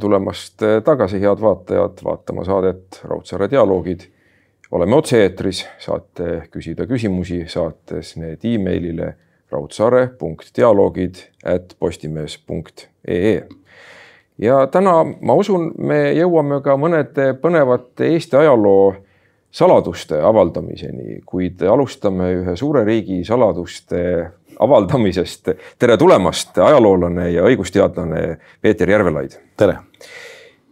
tulemast tagasi, head vaatajad, vaatama saadet Raudsaare dialoogid. oleme otse-eetris, saate küsida küsimusi, saates need emailile raudsaare.dialoogid at postimees.ee. ja täna ma usun, me jõuame ka mõnede põnevate Eesti ajaloo saladuste avaldamiseni, kuid alustame ühe suure riigi saladuste avaldamisest. tere tulemast, ajaloolane ja õigusteadlane Peeter Järvelaid. tere.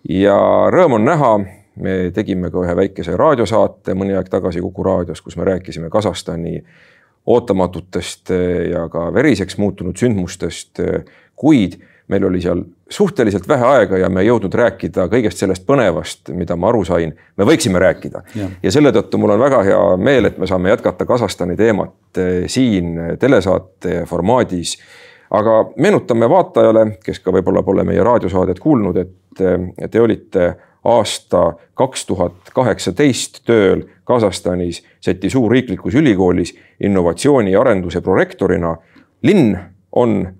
ja rõõm on näha, me tegime ka ühe väikese raadiosaate mõni aeg tagasi Kuku raadios, kus me rääkisime Kasahstani ootamatutest ja ka veriseks muutunud sündmustest, kuid meil oli seal suhteliselt vähe aega ja me ei jõudnud rääkida kõigest sellest põnevast, mida ma aru sain, me võiksime rääkida. ja selle tõttu mul on väga hea meel, et me saame jätkata Kasahstani teemat eh, siin telesaate formaadis. aga meenutame vaatajale, kes ka võib-olla pole meie raadiosaadet kuulnud, et eh, te olite aasta kaks tuhat kaheksateist tööl Kasahstanis Seti suurriiklikus ülikoolis innovatsiooni ja arenduse prorektorina. linn on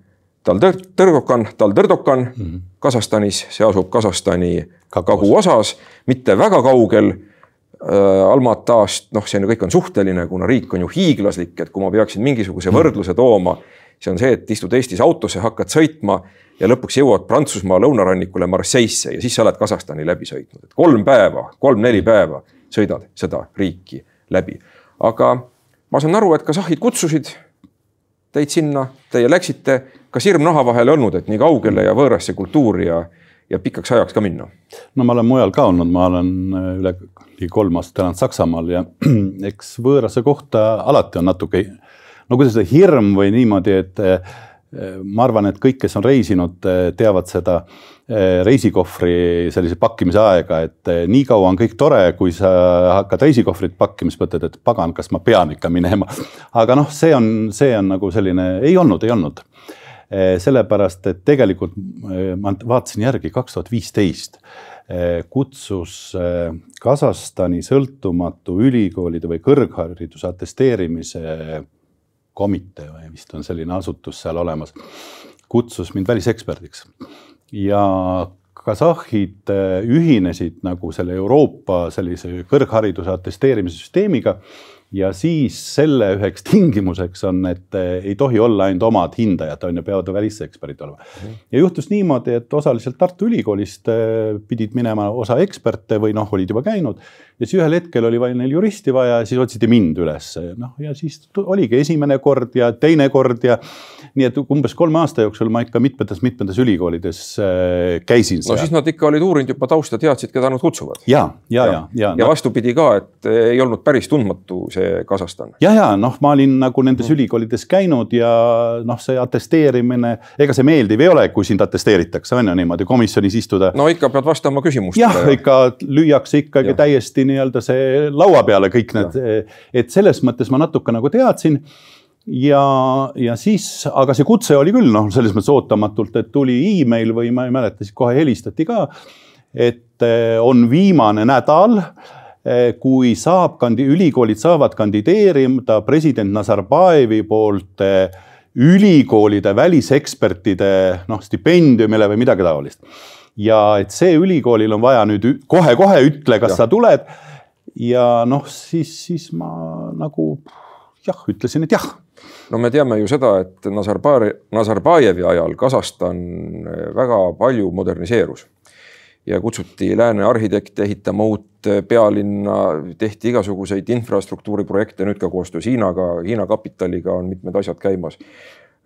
Taltõrdokan, Taltõrdokan mm -hmm. Kasahstanis, see asub Kasahstani kaguosas, mitte väga kaugel äh, Almatast, noh, see on kõik on suhteline, kuna riik on ju hiiglaslik, et kui ma peaksin mingisuguse mhm. võrdluse tooma, see on see, et istud Eestis autosse, hakkad sõitma ja lõpuks jõuad Prantsusmaa lõunarannikule Marseille'sse ja siis sa oled Kasahstani läbi sõitnud, et kolm päeva, kolm-neli päeva sõidad seda riiki läbi. aga ma saan aru, et kasahhid kutsusid teid sinna, teie läksite kas hirm naha vahel olnud, et nii kaugele ja võõrasse kultuuri ja, ja pikaks ajaks ka minna? no ma olen mujal ka olnud, ma olen äh, üle ligi kolm aastat elanud Saksamaal ja eks võõrasse kohta alati on natuke, no kuidas öelda, hirm või niimoodi, et äh, ma arvan, et kõik, kes on reisinud, äh, teavad seda reisikohvri sellise pakkimise aega, et nii kaua on kõik tore, kui sa hakkad reisikohvrit pakkima, siis mõtled, et pagan, kas ma pean ikka minema. aga noh, see on, see on nagu selline, ei olnud, ei olnud Eh, sellepärast et tegelikult eh, ma vaatasin järgi kaks tuhat viisteist eh, kutsus Kasahstani sõltumatu ülikoolide või kõrghariduse atesteerimise komitee või vist on selline asutus seal olemas, kutsus mind väliseksperdiks ja kasahhid ühinesid nagu selle Euroopa sellise kõrghariduse atesteerimise süsteemiga ja siis selle üheks tingimuseks on, et eh, ei tohi olla ainult omad hindajad, on ju, peavad väliseksperdid olema. -hmm. ja juhtus niimoodi, et osaliselt Tartu Ülikoolist eh, pidid minema osa eksperte või noh, olid juba käinud ja siis ühel hetkel oli vaja neil juristi vaja ja siis otsiti mind üles, noh ja siis oligi esimene kord ja teine kord ja nii et umbes kolme aasta jooksul ma ikka mitmetes-mitmetes ülikoolides äh, käisin. no siis nad ikka olid uurinud juba tausta, teadsid, keda nad kutsuvad. ja, ja, ja, ja, ja. ja vastupidi ka, et ei olnud päris tundmatu see Kasahstan. ja, ja noh, ma olin nagu nendes mm. ülikoolides käinud ja noh, see atesteerimine, ega see meeldiv ei ole, kui sind atesteeritakse, on ju niimoodi komisjonis istuda. no ikka pead vastama küsimustele. jah ja., ikka lüüakse ikkagi ja. täiesti nii-öelda see laua peale kõik need, et selles mõttes ma natuke nagu teadsin ja, ja siis, aga see kutse oli küll noh, selles mõttes ootamatult, et tuli email või ma ei mäleta, siis kohe helistati ka. et eh, on viimane nädal, eh, kui saab kandi-, ülikoolid saavad kandideerida president Nazarbajevi poolt eh, ülikoolide välisekspertide noh, stipendiumile või midagi taolist ja et see ülikoolil on vaja nüüd kohe-kohe ütle, kas ja. sa tuled. ja noh, siis, siis ma nagu jah, ütlesin, et jah. no me teame ju seda, et Nazarbajevi, Nazarbajevi ajal Kasahstan väga palju moderniseerus ja kutsuti lääne arhitekte ehitama uut pealinna, tehti igasuguseid infrastruktuuriprojekte, nüüd ka koostöös Hiinaga, Hiina kapitaliga on mitmed asjad käimas.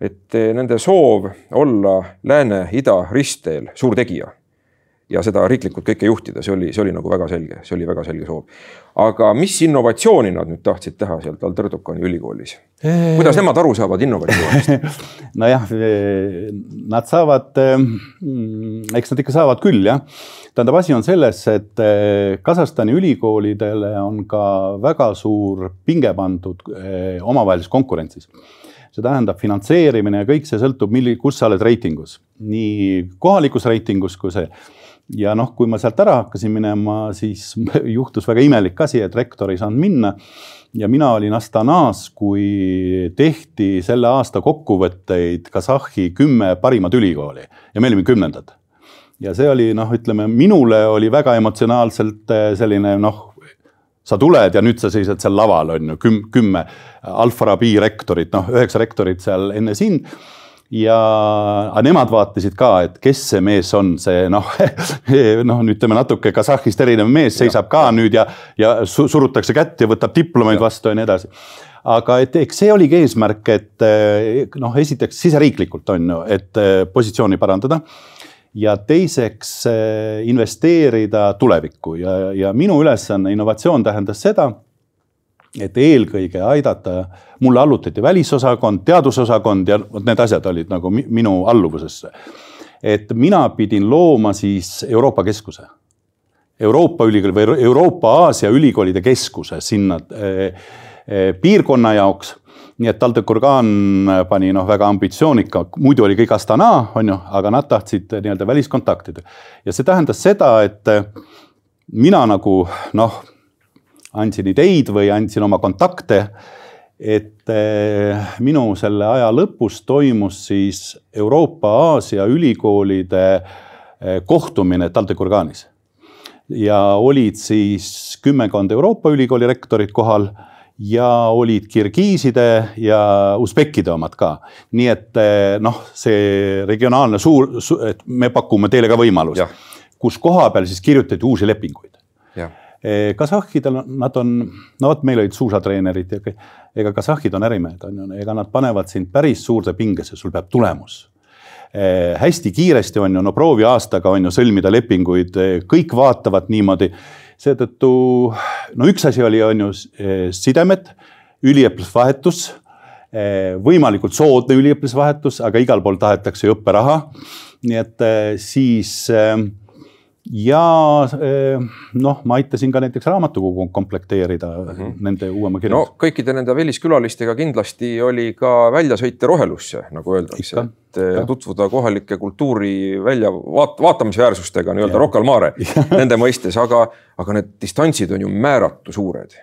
et nende soov olla lääne-ida ristteel suur tegija ja seda riiklikult kõike juhtida, see oli, see oli nagu väga selge, see oli väga selge soov. aga mis innovatsiooni nad nüüd tahtsid teha seal Taltõrdokani ülikoolis? kuidas nemad aru saavad innovatsioonist nojah, nad saavad, eks nad ikka saavad küll jah. tähendab, asi on selles, et Kasahstani ülikoolidele on ka väga suur pinge pandud omavahelises konkurentsis see tähendab finantseerimine ja kõik see sõltub, milli-, kus sa oled reitingus, nii kohalikus reitingus kui see ja noh, kui ma sealt ära hakkasin minema, siis juhtus väga imelik asi, et rektor ei saanud minna. ja mina olin Astanas, kui tehti selle aasta kokkuvõtteid Kasahhi kümme parimat ülikooli. Ja me olime kümnendad. Ja see oli noh, ütleme minule oli väga emotsionaalselt selline noh sa tuled ja nüüd sa seisad seal laval on ju küm, kümme Alfa-Rabi rektorit, noh üheksa rektorit seal enne sind ja nemad vaatasid ka, et kes see mees on, see noh noh, ütleme natuke Kasahhist erinev mees seisab ja. ka nüüd ja, ja surutakse kätt ja võtab diplomeid ja. vastu ja nii edasi. aga et eks see oligi eesmärk, et noh, esiteks siseriiklikult on ju, et positsiooni parandada ja teiseks investeerida tulevikku ja, ja minu ülesanne, innovatsioon tähendas seda, et eelkõige aidata, mulle allutati välisosakond, teadusosakond ja vot need asjad olid nagu minu alluvusesse. et mina pidin looma siis Euroopa keskuse. Euroopa ülikooli või Euroopa-Aasia ülikoolide keskuse sinna eh, eh, piirkonna jaoks nii et TalTech-Organ pani noh, väga ambitsioonika, muidu oli kõik Astana, on ju, aga nad tahtsid nii-öelda väliskontaktide ja see tähendas seda, et mina nagu noh, andsin ideid või andsin oma kontakte. et eh, minu selle aja lõpus toimus siis Euroopa-Aasia ülikoolide eh, kohtumine TalTech-Organis ja olid siis kümmekond Euroopa ülikooli rektorit kohal ja olid kirgiiside ja usbekkide omad ka. nii et eh, noh, see regionaalne suur su,, et me pakume teile ka võimalust, kus koha peal siis kirjutati uusi lepinguid. Eh, kasahhidel, nad on, no vot, meil olid suusatreenerid ja ega kasahhid on ärimehed, on ju, ega nad panevad sind päris suurde pingesse, sul peab tulemus. Eh, hästi kiiresti on ju, no proovi aastaga on ju sõlmida lepinguid, kõik vaatavad niimoodi. Seetõttu no üks asi oli, on ju eh, sidemed, üliõpilasvahetus, eh, võimalikult soodne üliõpilasvahetus, aga igal pool tahetakse ju õpperaha. nii et eh, siis ja noh, ma aitasin ka näiteks raamatukogu komplekteerida mm -hmm. nende uuema kirja. no kõikide nende väliskülalistega kindlasti oli ka väljasõite rohelusse, nagu öeldakse, et ja. tutvuda kohalike kultuuri välja vaat, vaatamisväärsustega nii-öelda Rocca al Mare nende mõistes, aga, aga need distantsid on ju määratu suured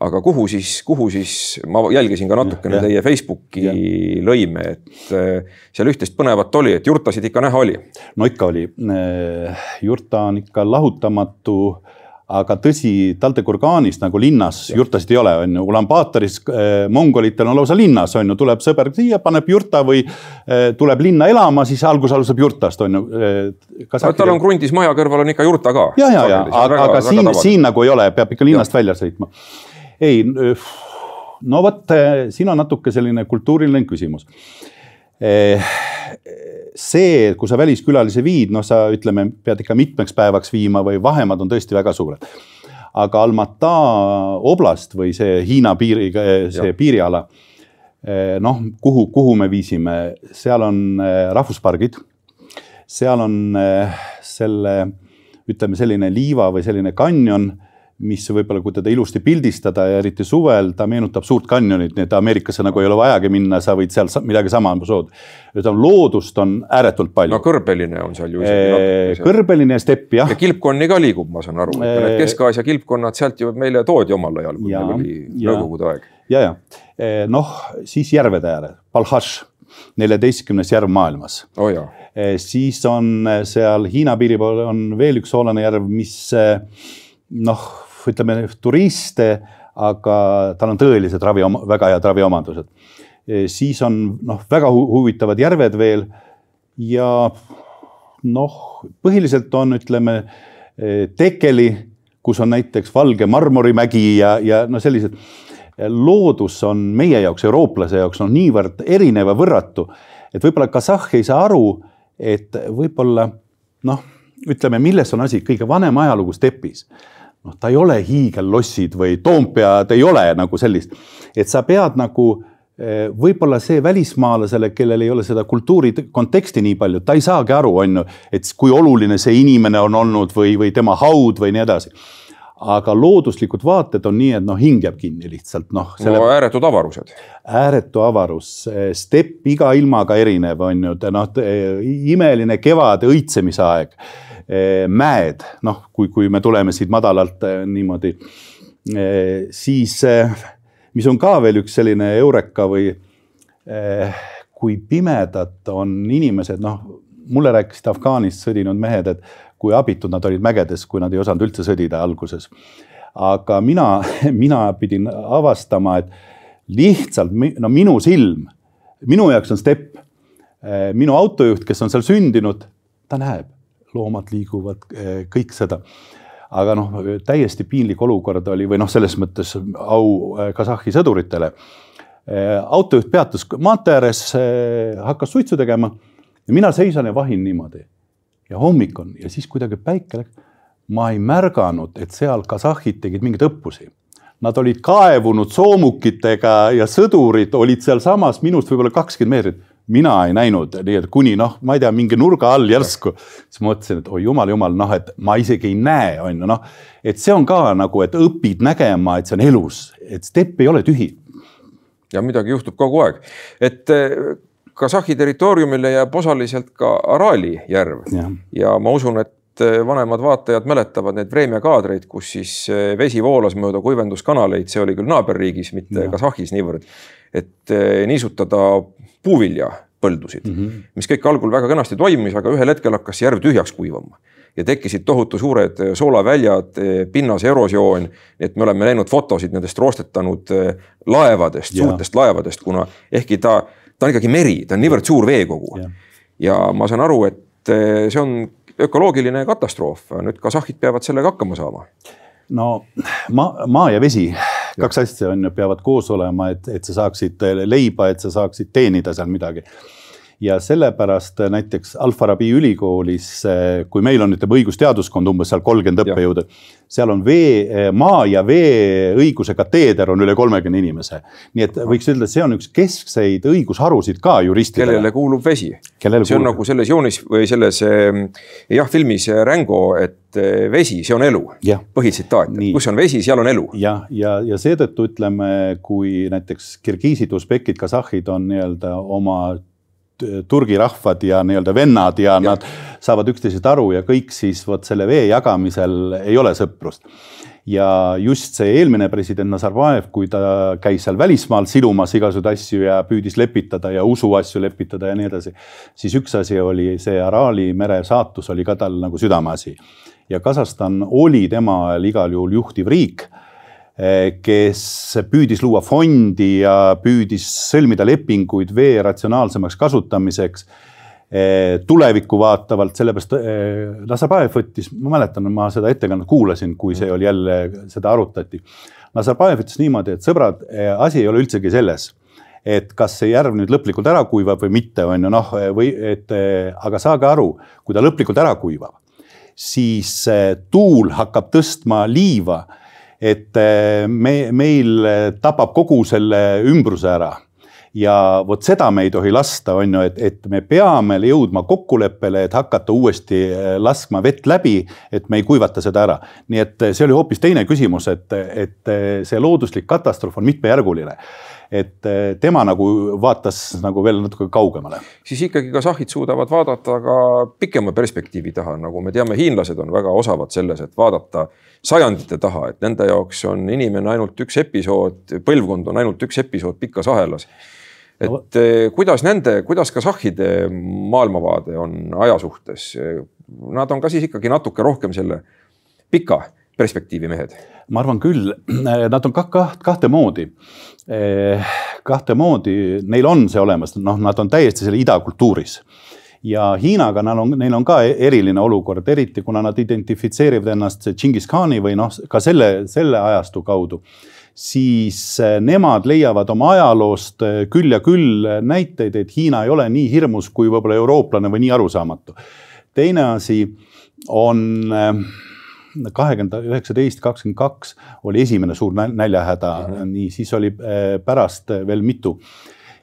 aga kuhu siis, kuhu siis, ma jälgisin ka natukene teie Facebooki ja. lõime, et äh, seal üht-teist põnevat oli, et jurtasid ikka näha oli. no ikka oli, äh, jurta on ikka lahutamatu aga tõsi, TalTech-Organis nagu linnas ja. jurtasid ei ole, on ju, Ulaanbaataris äh, mongolitel on lausa linnas, on ju, tuleb sõber siia, paneb jurta või tuleb linna elama, siis algus alustab jurtast, on ju tal on krundis maja kõrval on ikka jurta ka. ja, ja, ja, aga, aga siin, siin nagu ei ole, peab ikka linnast ja. välja sõitma ei, no vot, siin on natuke selline kultuuriline küsimus. see, kui sa väliskülalisi viid, noh, sa ütleme, pead ikka mitmeks päevaks viima või vahemaad on tõesti väga suured. aga Almata oblast või see Hiina piiriga, see ja. piiriala, noh, kuhu, kuhu me viisime, seal on rahvuspargid, seal on selle, ütleme selline liiva või selline kanjon mis võib-olla, kui teda ilusti pildistada ja eriti suvel, ta meenutab suurt kanjonit, nii et Ameerikasse nagu ei ole vajagi minna, sa võid seal midagi sama sood. ütleme loodust on ääretult palju. no kõrbeline on seal ju isegi. kõrbeline ja stepp jah. ja kilpkonni ka liigub, ma saan aru, need Kesk-Aasia kilpkonnad sealt ju meile toodi omal ajal, kui meil oli nõukogude aeg. ja, ja noh, siis järvede ääre, Balhaš, neljateistkümnes järv maailmas oh. siis on seal Hiina piiri pool on veel üks soolane järv, mis noh ütleme turiste, aga tal on tõelised ravi, väga head raviomadused. siis on noh, väga huvitavad järved veel ja noh, põhiliselt on, ütleme Tekeli, kus on näiteks valge marmorimägi ja, ja no sellised loodus on meie jaoks, eurooplase jaoks on niivõrd erinev ja võrratu, et võib-olla Kasahh ei saa aru, et võib-olla noh, ütleme, milles on asi, kõige vanem ajalugu stepis noh, ta ei ole hiigellossid või Toompead ei ole nagu sellist, et sa pead nagu eh, võib-olla see välismaalasele, kellel ei ole seda kultuuri konteksti nii palju, ta ei saagi aru, on ju, et kui oluline see inimene on olnud või, või tema haud või nii edasi aga looduslikud vaated on nii, et noh, hing jääb kinni lihtsalt noh. Selle... no ääretud avarused. ääretu avarus, stepp iga ilmaga erinev on ju, noh imeline kevad, õitsemise aeg Eh, mäed, noh, kui, kui me tuleme siit madalalt eh, niimoodi, eh, siis mis on ka veel üks selline eureka või kui pimedad on inimesed, noh, mulle rääkisid Afgaanist sõdinud mehed, et kui abitud nad olid mägedes, kui nad ei osanud üldse sõdida alguses. aga mina, mina pidin avastama, et lihtsalt no minu silm, minu jaoks on stepp. minu autojuht, kes on seal sündinud, ta näeb, loomad liiguvad, kõik seda aga noh, täiesti piinlik olukord oli või noh, selles mõttes au Kasahhi sõduritele. autojuht peatus maantee ääres, hakkas suitsu tegema ja mina seisan ja vahin niimoodi. ja hommik on ja siis kuidagi päike läks. ma ei märganud, et seal kasahhid tegid mingeid õppusi. Nad olid kaevunud soomukitega ja sõdurid olid sealsamas minust võib-olla kakskümmend meetrit mina ei näinud, nii et kuni noh, ma ei tea, mingi nurga all järsku, siis mõtlesin, et oi jumal, jumal, noh, et ma isegi ei näe, on ju, noh. et see on ka nagu, et õpid nägema, et see on elus, et stepp ei ole tühi. ja midagi juhtub kogu aeg, et eh, Kasahhi territooriumile jääb osaliselt ka Araali järv ja, ja ma usun, et eh, vanemad vaatajad mäletavad neid Vremja kaadreid, kus siis eh, vesi voolas mööda kuivenduskanaleid, see oli küll naaberriigis, mitte ja. Kasahhis niivõrd. et niisutada puuviljapõldusid mm, -hmm. mis kõik algul väga kenasti toimis, aga ühel hetkel hakkas järv tühjaks kuivama ja tekkisid tohutu suured eh, soolaväljad, eh, pinnase erosioon. et me oleme näinud fotosid nendest roostetanud eh, laevadest, suurtest laevadest, kuna ehkki ta, ta on ikkagi meri, ta on niivõrd suur veekogu. ja ma saan aru, et see on ökoloogiline katastroof, nüüd kasahhid peavad sellega hakkama saama. no maa, maa ja vesi kaks asja on ju, peavad koos olema, et, et sa saaksid leiba, et sa saaksid teenida seal midagi ja sellepärast näiteks Al-Farabi ülikoolis, kui meil on, ütleme õigusteaduskond umbes seal kolmkümmend õppejõudu, seal on vee, maa ja vee õiguse kateeder on üle kolmekümne inimese. nii et võiks öelda, see on üks keskseid õigusharusid ka juristidele. kellele kuulub vesi. see on kuulub? nagu selles joonis või selles ehm, jah, filmis Rängo, et vesi, see on elu. põhitsitaat, kus on vesi, seal on elu. jah, ja, ja, ja seetõttu ütleme, kui näiteks kirgiisid, usbekid, kasahhid on nii-öelda oma Turgi rahvad ja nii-öelda vennad ja, ja nad saavad üksteisest aru ja kõik siis vot selle vee jagamisel ei ole sõprust. ja just see eelmine president Nazarbajev, kui ta käis seal välismaal silumas igasuguseid asju ja püüdis lepitada ja usuasju lepitada ja nii edasi, siis üks asi oli see Araali mere saatus oli ka tal nagu südameasi. ja Kasahstan oli tema ajal igal juhul juhtiv riik kes püüdis luua fondi ja püüdis sõlmida lepinguid vee ratsionaalsemaks kasutamiseks eh, tulevikku vaatavalt, sellepärast eh, Nazarbajev võttis, ma mäletan, ma seda ettekannet kuulasin, kui see oli jälle, seda arutati. Nazarbajev ütles niimoodi, et sõbrad, asi ei ole üldsegi selles, et kas see järv nüüd lõplikult ära kuivab või mitte, on ju noh, või et aga saage aru, kui ta lõplikult ära kuivab, siis tuul hakkab tõstma liiva et eh, me, meil tapab kogu selle ümbruse ära ja vot seda me ei tohi lasta, on ju, et, et me peame jõudma kokkuleppele, et hakata uuesti eh, laskma vett läbi, et me ei kuivata seda ära. nii et eh, see oli hoopis teine küsimus, et, et see looduslik katastroof on mitmejärguline et tema nagu vaatas nagu veel natuke kaugemale. siis ikkagi kasahhid suudavad vaadata ka pikema perspektiivi taha, nagu me teame, hiinlased on väga osavad selles, et vaadata sajandite taha, et nende jaoks on inimene ainult üks episood, põlvkond on ainult üks episood pikas ahelas. et. Eh, kuidas nende, kuidas kasahhide maailmavaade on aja suhtes? Nad on ka siis ikkagi natuke rohkem selle pika perspektiivi mehed? ma arvan küll, nad on kah kaht, kahte moodi. Eh, kahte moodi, neil on see olemas, noh, nad on täiesti selle idakultuuris ja Hiinaga neil on, neil on ka eriline olukord, eriti kuna nad identifitseerivad ennast Džingis-Khani või noh, ka selle, selle ajastu kaudu siis eh, nemad leiavad oma ajaloost küll ja küll näiteid, et Hiina ei ole nii hirmus kui võib-olla eurooplane või nii arusaamatu. teine asi on eh, kahekümne üheksateist, kakskümmend kaks oli esimene suur näljahäda mm, -hmm. nii siis oli pärast veel mitu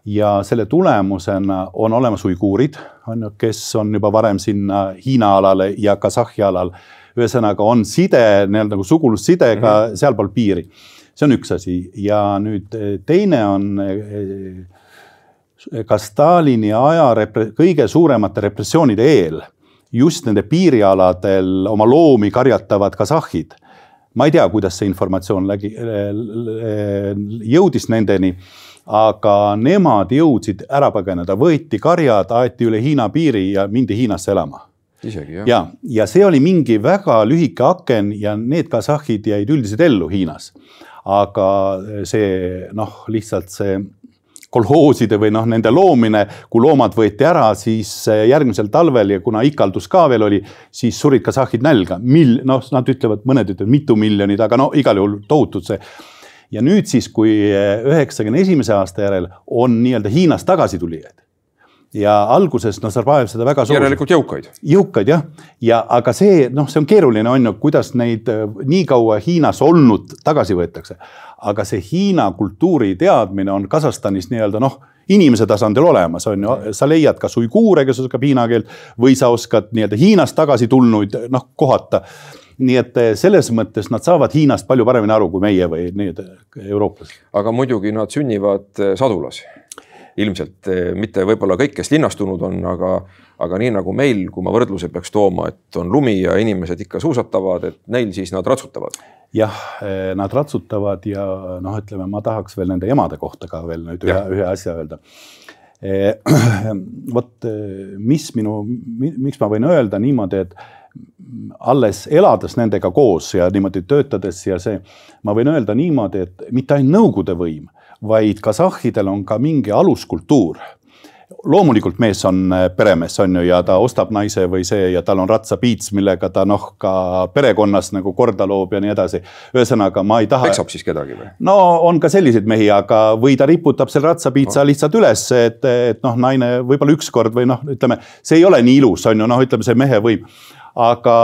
ja selle tulemusena on olemas uiguurid, on ju, kes on juba varem sinna Hiina alale ja Kasahhi alal. ühesõnaga on side nii-öelda nagu sugulusside ka mm -hmm. sealpool piiri. see on üks asi ja nüüd eh, teine on eh, ka Stalini aja repre-, kõige suuremate repressioonide eel just nende piirialadel oma loomi karjatavad kasahhid. ma ei tea, kuidas see informatsioon lägi, jõudis nendeni aga nemad jõudsid ära põgeneda, võeti karjad, aeti üle Hiina piiri ja mindi Hiinasse elama isegi jah. ja, ja see oli mingi väga lühike aken ja need kasahhid jäid üldiselt ellu Hiinas. aga see noh, lihtsalt see kolhooside või noh, nende loomine, kui loomad võeti ära, siis järgmisel talvel ja kuna ikaldus ka veel oli, siis surid kasahhid nälga, mil-, noh, nad ütlevad, mõned ütlevad mitu miljonit, aga no igal juhul tohutud see. ja nüüd siis, kui üheksakümne esimese aasta järel on nii-öelda Hiinast tagasitulijaid ja alguses Nazarbajev seda väga soovis. järelikult jõukaid. jõukaid jah, ja aga see noh, see on keeruline on ju, kuidas neid äh, nii kaua Hiinas olnud tagasi võetakse. aga see Hiina kultuuri teadmine on Kasahstanis nii-öelda noh, inimese tasandil olemas on ju, sa leiad kas uiguure, kes oskab hiina keelt või sa oskad nii-öelda Hiinast tagasi tulnuid noh kohata nii et äh, selles mõttes nad saavad Hiinast palju paremini aru kui meie või need eurooplased. aga muidugi nad sünnivad äh, sadulas ilmselt eh, mitte võib-olla kõik, kes linnastunud on, aga, aga nii nagu meil, kui ma võrdluse peaks tooma, et on lumi ja inimesed ikka suusatavad, et neil siis nad ratsutavad. jah, eh, nad ratsutavad ja noh, ütleme, ma tahaks veel nende emade kohta ka veel nüüd ühe, ühe asja öelda eh, vot mis minu, miks ma võin öelda niimoodi, et alles elades nendega koos ja niimoodi töötades ja see, ma võin öelda niimoodi, et mitte ainult Nõukogude võim vaid kasahhidel on ka mingi aluskultuur loomulikult mees on äh, peremees, on ju, ja ta ostab naise või see ja tal on ratsapiits, millega ta noh, ka perekonnas nagu korda loob ja nii edasi. ühesõnaga, ma ei taha. peksab siis kedagi või? no on ka selliseid mehi, aga, või ta riputab selle ratsapiitsa no. lihtsalt üles, et, et noh, naine võib-olla ükskord või noh, ütleme, see ei ole nii ilus, on ju, noh, ütleme see mehe võim aga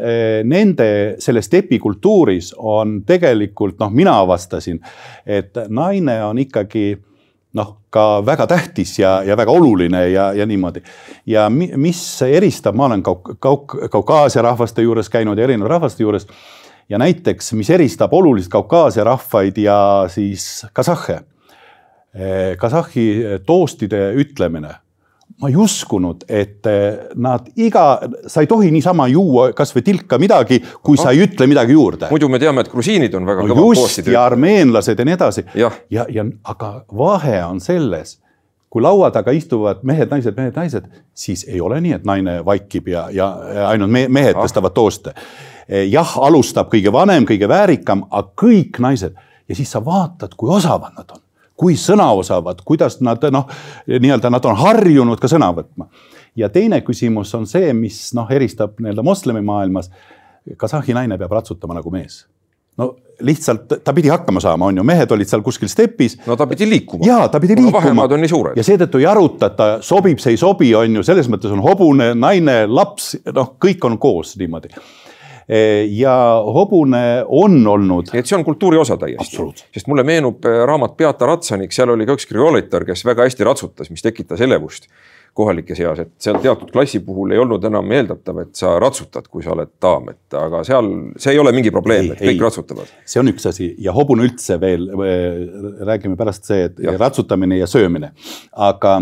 eh, nende selles tepikultuuris on tegelikult noh, mina avastasin, et naine on ikkagi noh, ka väga tähtis ja, ja väga oluline ja, ja niimoodi. ja mis eristab, ma olen Kauk-, Kauk-, Kaukaasia rahvaste juures käinud ja erinevate rahvaste juures. ja näiteks, mis eristab oluliselt Kaukaasia rahvaid ja siis kasahhe. Eh, kasahhi toostide ütlemine ma ei uskunud, et eh, nad iga, sa ei tohi niisama juua kasvõi tilka midagi, kui no. sa ei ütle midagi juurde. muidu me teame, et grusiinid on väga no kõvad just, ja armeenlased ja nii edasi. ja, ja, ja, aga vahe on selles, kui laua taga istuvad mehed, naised, mehed, naised, siis ei ole nii, et naine vaikib ja, ja ainult me, mehed ah. tõstavad tooste. Jah, alustab kõige vanem, kõige väärikam, aga kõik naised ja siis sa vaatad, kui osavad nad on kui sõnaosavad, kuidas nad noh, nii-öelda nad on harjunud ka sõna võtma. ja teine küsimus on see, mis noh, eristab nii-öelda moslemi maailmas. Kasahhi naine peab ratsutama nagu mees no lihtsalt ta pidi hakkama saama, on ju, mehed olid seal kuskil stepis. no ta pidi liikuma. ja ta pidi liikuma. vahemaad on nii suured. ja seetõttu ei arutata, sobib, see ei sobi, on ju, selles mõttes on hobune, naine, laps, noh, kõik on koos niimoodi ja hobune on olnud. et see on kultuuri osa täiesti. sest mulle meenub eh, raamat Beata ratsanik, seal oli ka üks kriolitar, kes väga hästi ratsutas, mis tekitas elevust kohalike seas, et seal teatud klassi puhul ei olnud enam eeldatav, et sa ratsutad, kui sa oled daam, et aga seal see ei ole mingi probleem, et kõik ei. ratsutavad. see on üks asi ja hobune üldse veel, räägime pärast see, et ja. ratsutamine ja söömine, aga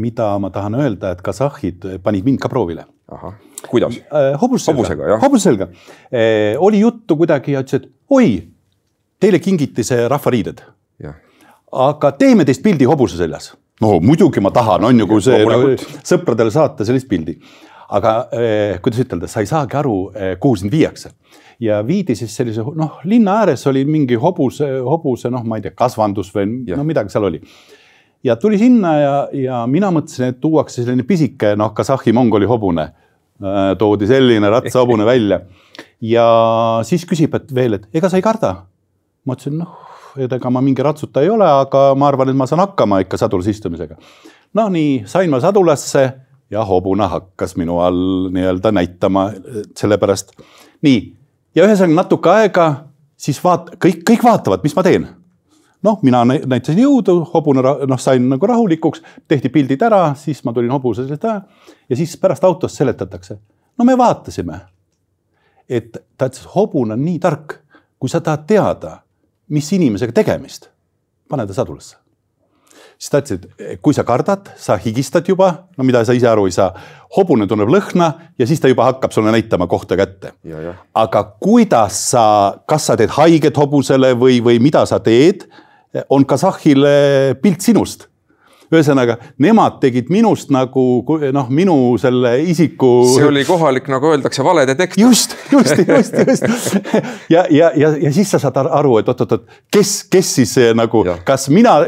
mida ma tahan öelda, et kasahhid panid mind ka proovile. Kuidas? Äh, hobusselga, hobusega, hobusselga. Äh, oli juttu kuidagi ja ütles, et oi, teile kingiti see rahvariided. aga teeme teist pildi hobuse seljas. no muidugi ma tahan, on ju, kui see no, sõpradele saata sellist pildi. aga eh, kuidas ütelda, sa ei saagi aru eh,, kuhu sind viiakse ja viidi siis sellise noh, linna ääres oli mingi hobuse, hobuse noh, ma ei tea, kasvandus või ja. no midagi seal oli ja tuli sinna ja, ja mina mõtlesin, et tuuakse selline pisike noh, Kasahhi mongoli hobune toodi selline ratsahobune välja. ja siis küsib, et veel, et ega sa ei karda? ma ütlesin, noh, ega ma mingi ratsuta ei ole, aga ma arvan, et ma saan hakkama ikka sadulas istumisega. no nii, sain ma sadulasse ja hobune hakkas minu all nii-öelda näitama, sellepärast nii ja ühesõnaga natuke aega, siis vaat-, kõik, kõik vaatavad, mis ma teen noh, mina näitasin jõudu, hobune noh, sain nagu rahulikuks, tehti pildid ära, siis ma tulin hobuse sellest ära ja siis pärast autos seletatakse. no me vaatasime, et ta ütles, hobune on nii tark, kui sa tahad teada, mis inimesega tegemist, pane ta sadulasse. siis ta ütles, et kui sa kardad, sa higistad juba, no mida sa ise aru ei saa, hobune tunneb lõhna ja siis ta juba hakkab sulle näitama kohta kätte. aga kuidas sa, kas sa teed haiget hobusele või, või mida sa teed on Kasahhil pilt sinust ühesõnaga, nemad tegid minust nagu noh, minu selle isiku. see oli kohalik, nagu öeldakse, valedetektor. just, just, just, just. ja, ja, ja, ja siis sa saad aru, et oot-oot-oot, kes, kes siis nagu, kas mina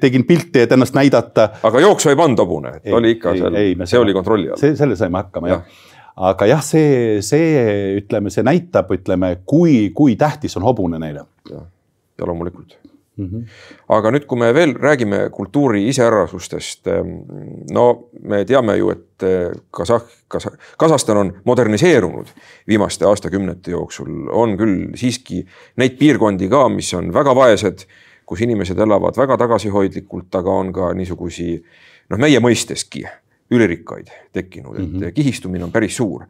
tegin pilti, et ennast näidata. aga jooksu ei pannud hobune, oli ikka ei, seal, see seda, oli kontrolli all. see, selle saime hakkama jah ja aga jah, see, see ütleme, see näitab, ütleme, kui, kui tähtis on hobune neile. ja, ja loomulikult mm. -hmm. aga nüüd, kui me veel räägime kultuuri iseärasustest, ehm, no me teame ju, et eh, Kasah-, Kasah-, Kasahstan on moderniseerunud viimaste aastakümnete jooksul, on küll siiski neid piirkondi ka, mis on väga vaesed, kus inimesed elavad väga tagasihoidlikult, aga on ka niisugusi noh, meie mõisteski ülirikkaid tekkinud, et mm -hmm. kihistumine on päris suur.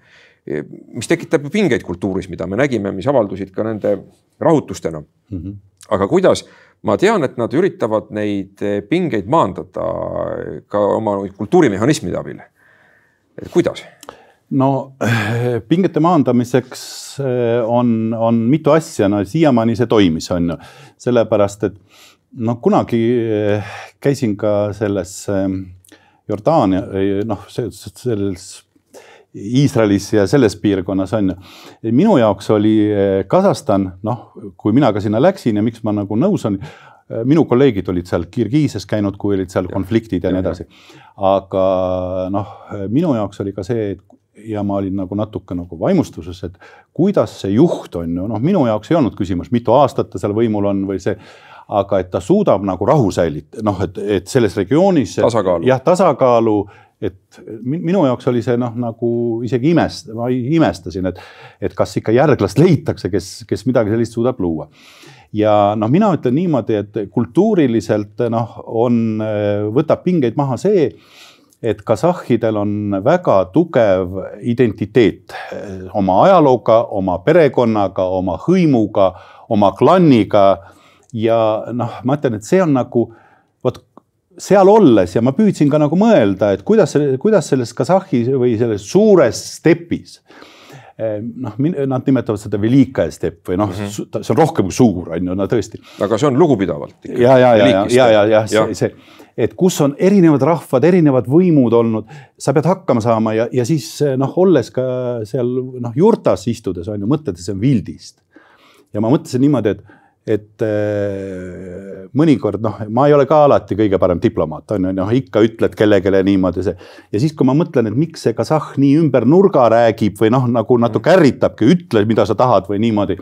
mis tekitab ju pingeid kultuuris, mida me nägime, mis avaldusid ka nende rahutustena mm. -hmm. aga kuidas, ma tean, et nad üritavad neid pingeid maandada ka oma kultuurimehhanismide abil. et kuidas? no pingete maandamiseks eh, on, on mitu asja, no siiamaani see toimis, on ju, sellepärast et noh, kunagi eh, käisin ka selles eh, Jordaania, noh, selles Iisraelis ja selles piirkonnas on ju. minu jaoks oli eh, Kasahstan, noh, kui mina ka sinna läksin ja miks ma nagu nõus olen, eh, minu kolleegid olid seal Kirgiisias käinud, kui olid seal konfliktid ja, ja nii edasi. aga noh, minu jaoks oli ka see, et ja ma olin nagu natuke nagu vaimustuses, et kuidas see juht on ju, noh, minu jaoks ei olnud küsimus, mitu aastat ta seal võimul on või see, aga et ta suudab nagu rahu säilitada, noh, et, et selles regioonis. jah, tasakaalu, et minu jaoks oli see noh, nagu isegi imest-, ma imestasin, et, et kas ikka järglast leitakse, kes, kes midagi sellist suudab luua. ja noh, mina ütlen niimoodi, et kultuuriliselt noh, on, võtab pingeid maha see et kasahhidel on väga tugev identiteet oma ajalooga, oma perekonnaga, oma hõimuga, oma klanniga ja noh, ma ütlen, et see on nagu seal olles ja ma püüdsin ka nagu mõelda, et kuidas, kuidas selles Kasahhi või selles suures stepis eh, noh, nad nimetavad seda Velikaja stepp või noh mm, -hmm. see on rohkem kui suur, on ju, no tõesti. aga see on lugupidavalt. ja, ja, ja, ja, ja, ja, ja see, see, et kus on erinevad rahvad, erinevad võimud olnud, sa pead hakkama saama ja, ja siis noh, olles ka seal noh, jurtas istudes on ju, mõtled, et see on Vildist. ja ma mõtlesin niimoodi, et et äh, mõnikord noh, ma ei ole ka alati kõige parem diplomaat, on ju, noh ikka ütled kellelegi niimoodi see. ja siis, kui ma mõtlen, et miks see kasahh nii ümber nurga räägib või noh, nagu natuke ärritabki, ütle, mida sa tahad või niimoodi.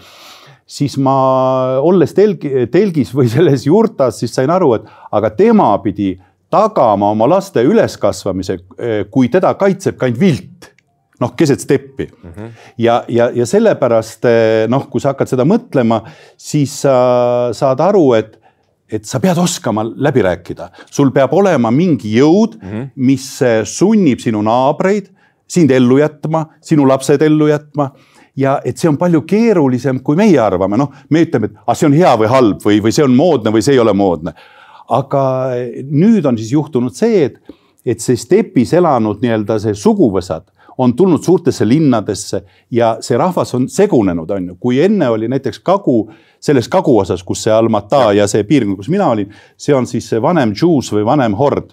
siis ma, olles telgi, telgis või selles jurtas, siis sain aru, et aga tema pidi tagama oma laste üleskasvamise, kui teda kaitseb ka ainult vilt noh, keset steppi mm. -hmm. ja, ja, ja sellepärast eh, noh, kui sa hakkad seda mõtlema, siis sa saad aru, et, et sa pead oskama läbi rääkida, sul peab olema mingi jõud mm, -hmm. mis eh, sunnib sinu naabreid sind ellu jätma, sinu lapsed ellu jätma ja et see on palju keerulisem, kui meie arvame, noh, me ütleme, et ah, see on hea või halb või, või see on moodne või see ei ole moodne. aga nüüd on siis juhtunud see, et, et see stepis elanud nii-öelda see suguvõsad on tulnud suurtesse linnadesse ja see rahvas on segunenud, on ju, kui enne oli näiteks Kagu, selles Kagu-osas, kus see Almata ja see piirkond, kus mina olin, see on siis see vanem Džuus või vanem hord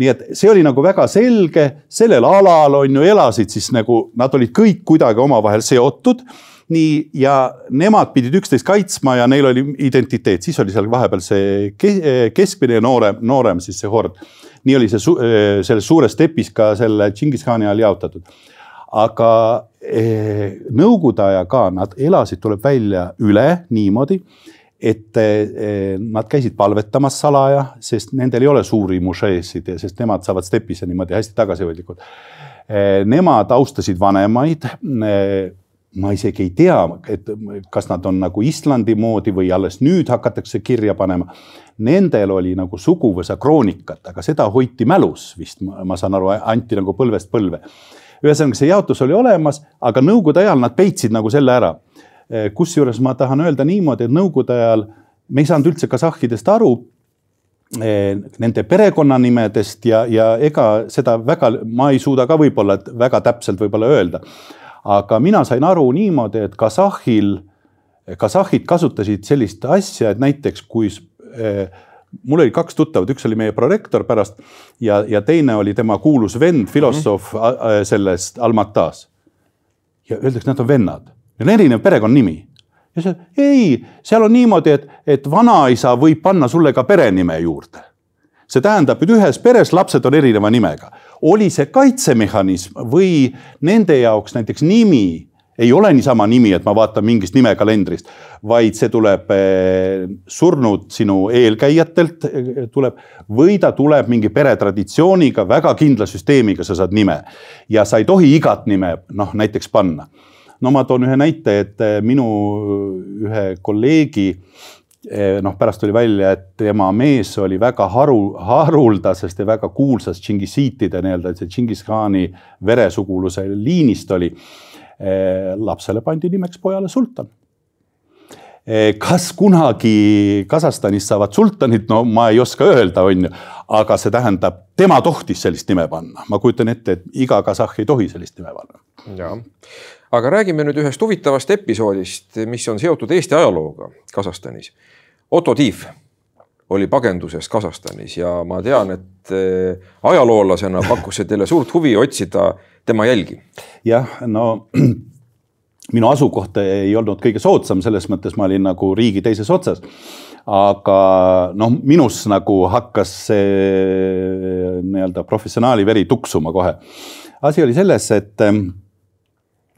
nii et see oli nagu väga selge, sellel alal on ju elasid siis nagu nad olid kõik kuidagi omavahel seotud. Nii ja nemad pidid üksteist kaitsma ja neil oli identiteet, siis oli seal vahepeal see keskmine ja noorem, noorem siis see hord nii oli see su äh, selles suures stepis ka selle Džingis-Khani ajal jaotatud. aga eh, nõukogude aja ka nad elasid, tuleb välja üle niimoodi, et eh, nad käisid palvetamas salaja, sest nendel ei ole suuri mošeesid, sest nemad saavad stepis ja niimoodi hästi tagasihoidlikud eh,. Nemad austasid vanemaid eh, ma isegi ei tea, et kas nad on nagu Islandi moodi või alles nüüd hakatakse kirja panema. Nendel oli nagu suguvõsa kroonikat, aga seda hoiti mälus vist, ma saan aru, anti nagu põlvest põlve. ühesõnaga, see jaotus oli olemas, aga nõukogude ajal nad peitsid nagu selle ära. kusjuures ma tahan öelda niimoodi, et nõukogude ajal me ei saanud üldse kasahhidest aru nende perekonnanimedest ja, ja ega seda väga, ma ei suuda ka võib-olla väga täpselt võib-olla öelda aga mina sain aru niimoodi, et Kasahhil, Kasahhid kasutasid sellist asja, et näiteks kui mul oli kaks tuttavat, üks oli meie prorektor pärast ja, ja teine oli tema kuulus vend, filosoof mm -hmm. sellest Almatas. ja öeldakse, nad on vennad, neil on erinev perekonnanimi. ja see, ei, seal on niimoodi, et, et vanaisa võib panna sulle ka perenime juurde. see tähendab, et ühes peres lapsed on erineva nimega. Oli see kaitsemehhanism või nende jaoks näiteks nimi ei ole niisama nimi, et ma vaatan mingist nimekalendrist, vaid see tuleb eh, surnud sinu eelkäijatelt eh, tuleb või ta tuleb mingi peretraditsiooniga, väga kindla süsteemiga, sa saad nime ja sa ei tohi igat nime noh, näiteks panna. no ma toon ühe näite, et eh, minu ühe kolleegi noh, pärast tuli välja, et tema mees oli väga haru, haruldasest ja väga kuulsast Tšingisiitide nii-öelda, see Tšingis-Khaani veresuguluse liinist oli Eh, lapsele pandi nimeks pojale sultan. Eh, kas kunagi Kasahstanis saavad sultanid, no ma ei oska öelda, on ju, aga see tähendab, tema tohtis sellist nime panna, ma kujutan ette, et iga kasahh ei tohi sellist nime panna. ja, aga räägime nüüd ühest huvitavast episoodist, mis on seotud Eesti ajalooga Kasahstanis. Otto Tiif oli pagenduses Kasahstanis ja ma tean, et eh, ajaloolasena pakkus see teile suurt huvi otsida tema jälgi. jah, no minu asukoht ei olnud kõige soodsam, selles mõttes ma olin nagu riigi teises otsas. aga noh, minus nagu hakkas see nii-öelda professionaali veri tuksuma kohe. asi oli selles, et ähm,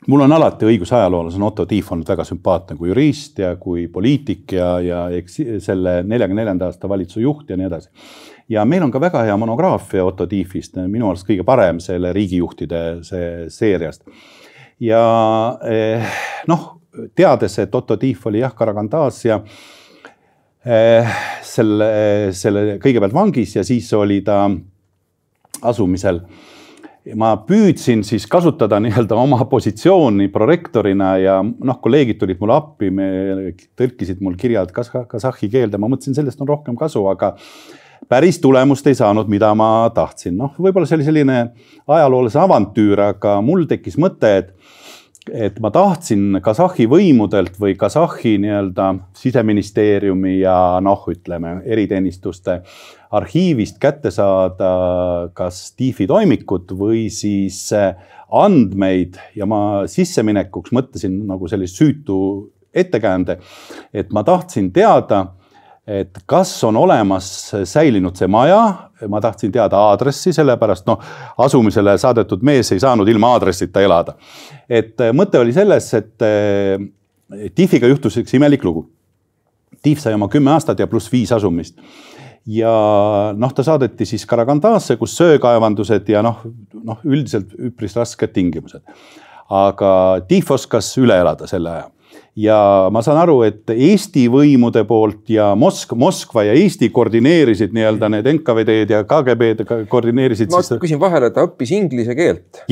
mul on alati õigusajaloolasena Otto Tiif olnud väga sümpaatne kui jurist ja kui poliitik ja, ja eks selle neljakümne neljanda aasta valitsuse juht ja nii edasi ja meil on ka väga hea monograafia Otto Tiifist, minu arust kõige parem selle riigijuhtide see seeriast. Ja eh, noh, teades, et Otto Tiif oli jah, Karagandas ja eh, selle, selle kõigepealt vangis ja siis oli ta asumisel. Ma püüdsin siis kasutada nii-öelda oma positsiooni prorektorina ja noh, kolleegid tulid mulle appi, me tõlkisid mul kirjad kas-, kasahhi keelde, ma mõtlesin, sellest on rohkem kasu, aga päris tulemust ei saanud, mida ma tahtsin. noh, võib-olla see oli selline ajaloolase avantüür, aga mul tekkis mõte, et et ma tahtsin Kasahhi võimudelt või Kasahhi nii-öelda siseministeeriumi ja noh, ütleme eriteenistuste arhiivist kätte saada kas Tiifi toimikut või siis andmeid ja ma sisseminekuks mõtlesin nagu sellist süütu ettekäände, et ma tahtsin teada et kas on olemas säilinud see maja, ma tahtsin teada aadressi, sellepärast noh, asumisele saadetud mees ei saanud ilma aadressita elada. et äh, mõte oli selles, et äh, Tiifiga juhtus üks imelik lugu. Tiif sai oma kümme aastat ja pluss viis asumist ja noh, ta saadeti siis Karagandasse, kus söökaevandused ja noh, noh, üldiselt üpris rasked tingimused. aga Tiif oskas üle elada selle aja ja ma saan aru, et Eesti võimude poolt ja Mosk-, Moskva ja Eesti koordineerisid nii-öelda need NKVD-d ja KGB-d koordineerisid. ma siis... küsin vahele, ta õppis inglise keelt.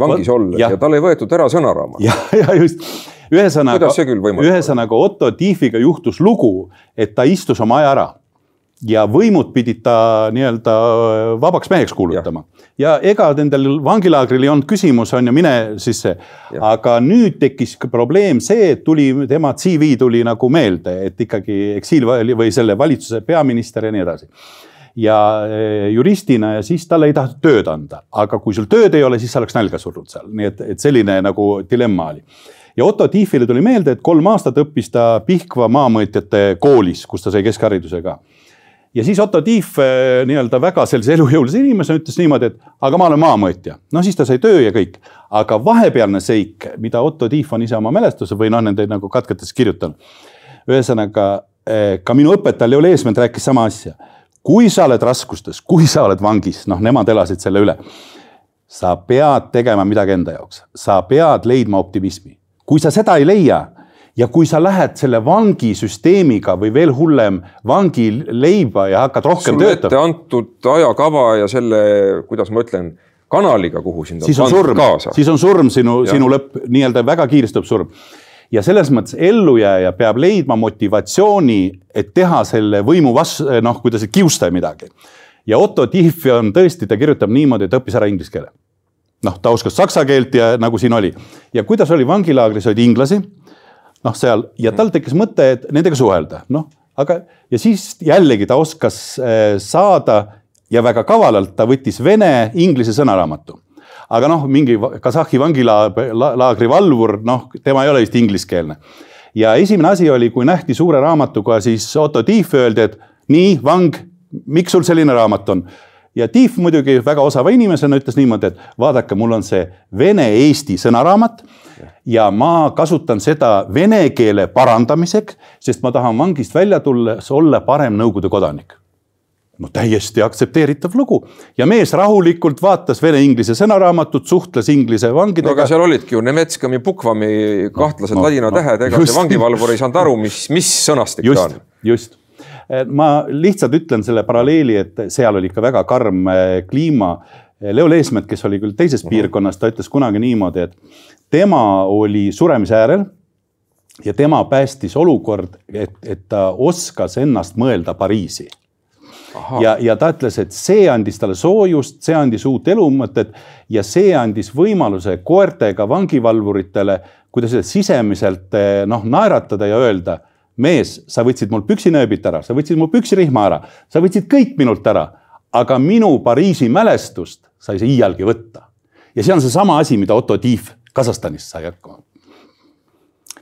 vangis olles ja. ja tal ei võetud ära sõnaraamat. ja, ja just ühesõnaga, ühesõnaga Otto Tiefiga juhtus lugu, et ta istus oma aja ära ja võimud pidid ta nii-öelda vabaks meheks kuulutama. ja ega nendel vangilaagril ei olnud küsimus, on ju, mine sisse. aga nüüd tekkis probleem see, et tuli tema CV tuli nagu meelde, et ikkagi eksiil või selle valitsuse peaminister ja nii edasi. Ja e, juristina ja siis talle ei tahetud tööd anda, aga kui sul tööd ei ole, siis sa oleks nälga surnud seal, nii et, et selline nagu dilemma oli. Ja Otto Tiifile tuli meelde, et kolm aastat õppis ta Pihkva maamõõtjate koolis, kus ta sai keskhariduse ka ja siis Otto Tiif eh, nii-öelda väga sellise elujõulise inimesena ütles niimoodi, et aga ma olen maamõõtja. no siis ta sai töö ja kõik. aga vahepealne seik, mida Otto Tiif on ise oma mälestuse või noh, nende nagu katketes kirjutanud. ühesõnaga eh, ka minu õpetajal Leo Leesment rääkis sama asja. kui sa oled raskustes, kui sa oled vangis, noh, nemad elasid selle üle. sa pead tegema midagi enda jaoks, sa pead leidma optimismi. kui sa seda ei leia ja kui sa lähed selle vangisüsteemiga või veel hullem, vangileiba ja hakkad rohkem töötama. ette antud ajakava ja selle, kuidas ma ütlen, kanaliga, kuhu sind on siis on surm, siis on surm sinu, sinu lõpp, nii-öelda väga kiiresti tuleb surm. ja selles mõttes ellujääja peab leidma motivatsiooni, et teha selle võimu vastu, noh, kuidas kiusta midagi. ja Otto Tief on tõesti, ta kirjutab niimoodi, et õppis ära inglise keele. noh, ta oskas saksa keelt ja nagu siin oli ja kuidas oli vangilaagris, olid inglasi noh, seal ja tal tekkis mõte, et nendega suhelda, noh aga, ja siis jällegi ta oskas äh, saada ja väga kavalalt ta võttis vene, inglise sõnaraamatu. aga noh, mingi Kasahhi vangilaagri valvur, noh, tema ei ole vist ingliskeelne. ja esimene asi oli, kui nähti suure raamatuga, siis Otto Tief öeldi, et nii, vang, miks sul selline raamat on? Ja Tief muidugi väga osava inimesena ütles niimoodi, et vaadake, mul on see vene-eesti sõnaraamat ja ma kasutan seda vene keele parandamiseks, sest ma tahan vangist välja tulles olla parem Nõukogude kodanik no täiesti aktsepteeritav lugu ja mees rahulikult vaatas vene-inglise sõnaraamatut, suhtles inglise vangidega. no aga seal olidki ju Nemetskami, Bukvami kahtlased no, ladina no, tähed, ega just. see vangivalvur ei saanud aru, mis, mis sõnastik just, ta on. just, ma lihtsalt ütlen selle paralleeli, et seal oli ikka väga karm eh, kliima. Leo Leesmet, kes oli küll teises mm -hmm. piirkonnas, ta ütles kunagi niimoodi, et tema oli suremise äärel ja tema päästis olukord, et, et ta oskas ennast mõelda Pariisi. ja, ja ta ütles, et see andis talle soojust, see andis uut elumõtet ja see andis võimaluse koertega vangivalvuritele, kuidas öelda, sisemiselt eh, noh, naeratada ja öelda, mees, sa võtsid mul püksinööbid ära, sa võtsid mul püksirihma ära, sa võtsid kõik minult ära, aga minu Pariisi mälestust sa ei saa iialgi võtta. ja see on seesama asi, mida Otto Tief Kasahstanist sai hakkama.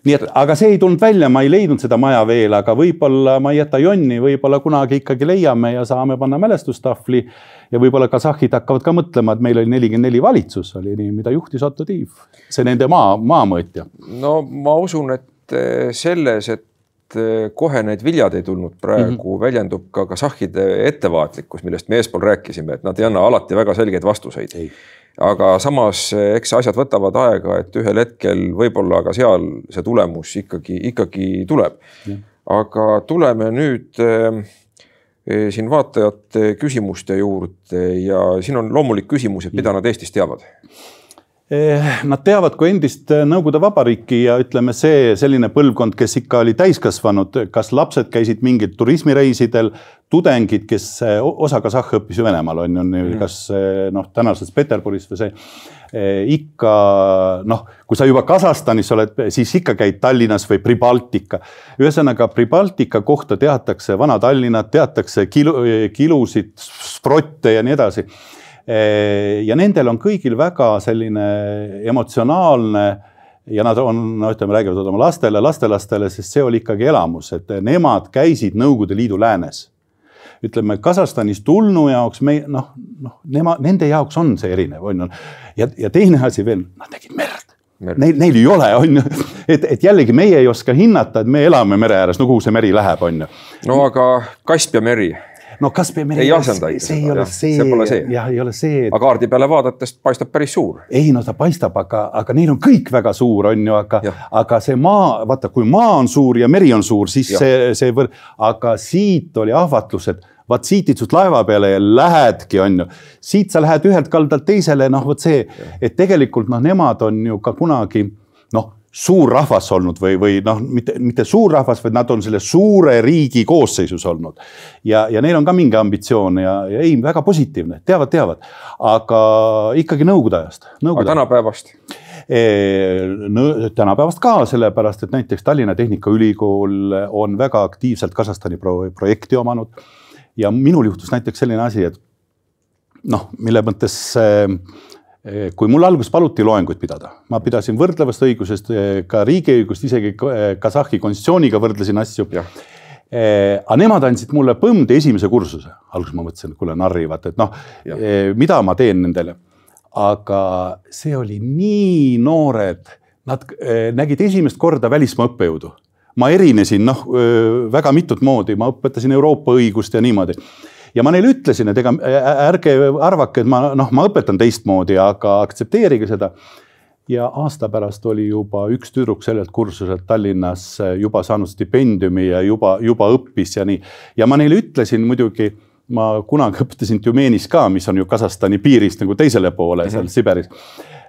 nii et, aga see ei tulnud välja, ma ei leidnud seda maja veel, aga võib-olla ma ei jäta jonni, võib-olla kunagi ikkagi leiame ja saame panna mälestustahvli. ja võib-olla kasahhid hakkavad ka mõtlema, et meil oli nelikümmend neli valitsus oli nii, mida juhtis Otto Tiiv, see nende maa, maamõõtja. no ma usun, et eh, selles, et eh, kohe need viljad ei tulnud. Praegu mm, -hmm. väljendub ka kasahhide ettevaatlikkus, millest me eespool rääkisime, et nad ei anna alati väga selgeid vastuseid. Aga samas eks asjad võtavad aega, et ühel hetkel võib-olla ka seal see tulemus ikkagi, ikkagi tuleb. aga tuleme nüüd äh, siin vaatajate küsimuste juurde ja siin on loomulik küsimus, et mida nad Eestis teavad. Eh, nad teavad kui endist eh, Nõukogude Vabariiki ja ütleme, see selline põlvkond, kes ikka oli täiskasvanud, kas lapsed käisid mingil turismireisidel, tudengid, kes eh, osa kasahhe õppis ju Venemaal on ju mm., kas noh, tänases Peterburis või see ikka noh, kui sa juba Kasahstanis oled, siis ikka käid Tallinnas või Pribaltika. ühesõnaga Pribaltika kohta teatakse Vana-Tallinnat, teatakse kilu, kilusid, sprotte ja nii edasi Eh, ja nendel on kõigil väga selline emotsionaalne ja nad on, no ütleme, räägivad oma lastele, lastelastele, sest see oli ikkagi elamus, et nemad käisid Nõukogude Liidu läänes. ütleme Kasahstanist tulnu jaoks me noh, noh, nema, nende jaoks on see erinev, on ju. ja, ja teine asi veel, nad nägid merd. Neil, neil ei ole, on ju, et, et jällegi meie ei oska hinnata, et me elame mere ääres, no kuhu see meri läheb, on ju. no aga Kaspia meri no Kaspia meri. ei asenda ikka seda, jah, see pole see. jah, ei ole see et.... aga kaardi peale vaadates paistab päris suur. ei no ta paistab, aga, aga neil on kõik väga suur, on ju, aga, aga see maa, vaata, kui maa on suur ja meri on suur, siis ja. see, see võr-, aga siit oli ahvatlus, et vaat siit istud laeva peale ja lähedki, on ju. siit sa lähed ühelt kaldalt teisele, noh, vot see, et tegelikult noh, nemad on ju ka kunagi noh suur rahvas olnud või, või noh, mitte, mitte suur rahvas, vaid nad on selle suure riigi koosseisus olnud. ja, ja neil on ka mingi ambitsioon ja, ja ei, väga positiivne, teavad, teavad, aga ikkagi nõukogude ajast. aga tänapäevast? tänapäevast ka, sellepärast et näiteks Tallinna Tehnikaülikool on väga aktiivselt Kasahstani pro projekti omanud. ja minul juhtus näiteks selline asi, et noh, mille mõttes äh, kui mul alguses paluti loenguid pidada, ma pidasin võrdlevast õigusest, eh, ka riigiõigust, isegi eh, Kasahhi konstitutsiooniga võrdlesin asju. aga nemad andsid mulle põmde esimese kursuse, alguses ma mõtlesin, et kuule narrivad, et noh, mida ma teen nendele. aga see oli nii noored, nad nägid esimest korda välismaa õppejõudu. ma erinesin noh, väga mitut moodi, ma õpetasin Euroopa õigust ja niimoodi ja ma neile ütlesin, et ega ärge arvake, et ma noh, ma õpetan teistmoodi, aga aktsepteerige seda. ja aasta pärast oli juba üks tüdruk sellelt kursuselt Tallinnas juba saanud stipendiumi ja juba, juba õppis ja nii. ja ma neile ütlesin muidugi ma kunagi õpetasin Tümenis ka, mis on ju Kasahstani piirist nagu teisele poole seal mm -hmm. Siberis.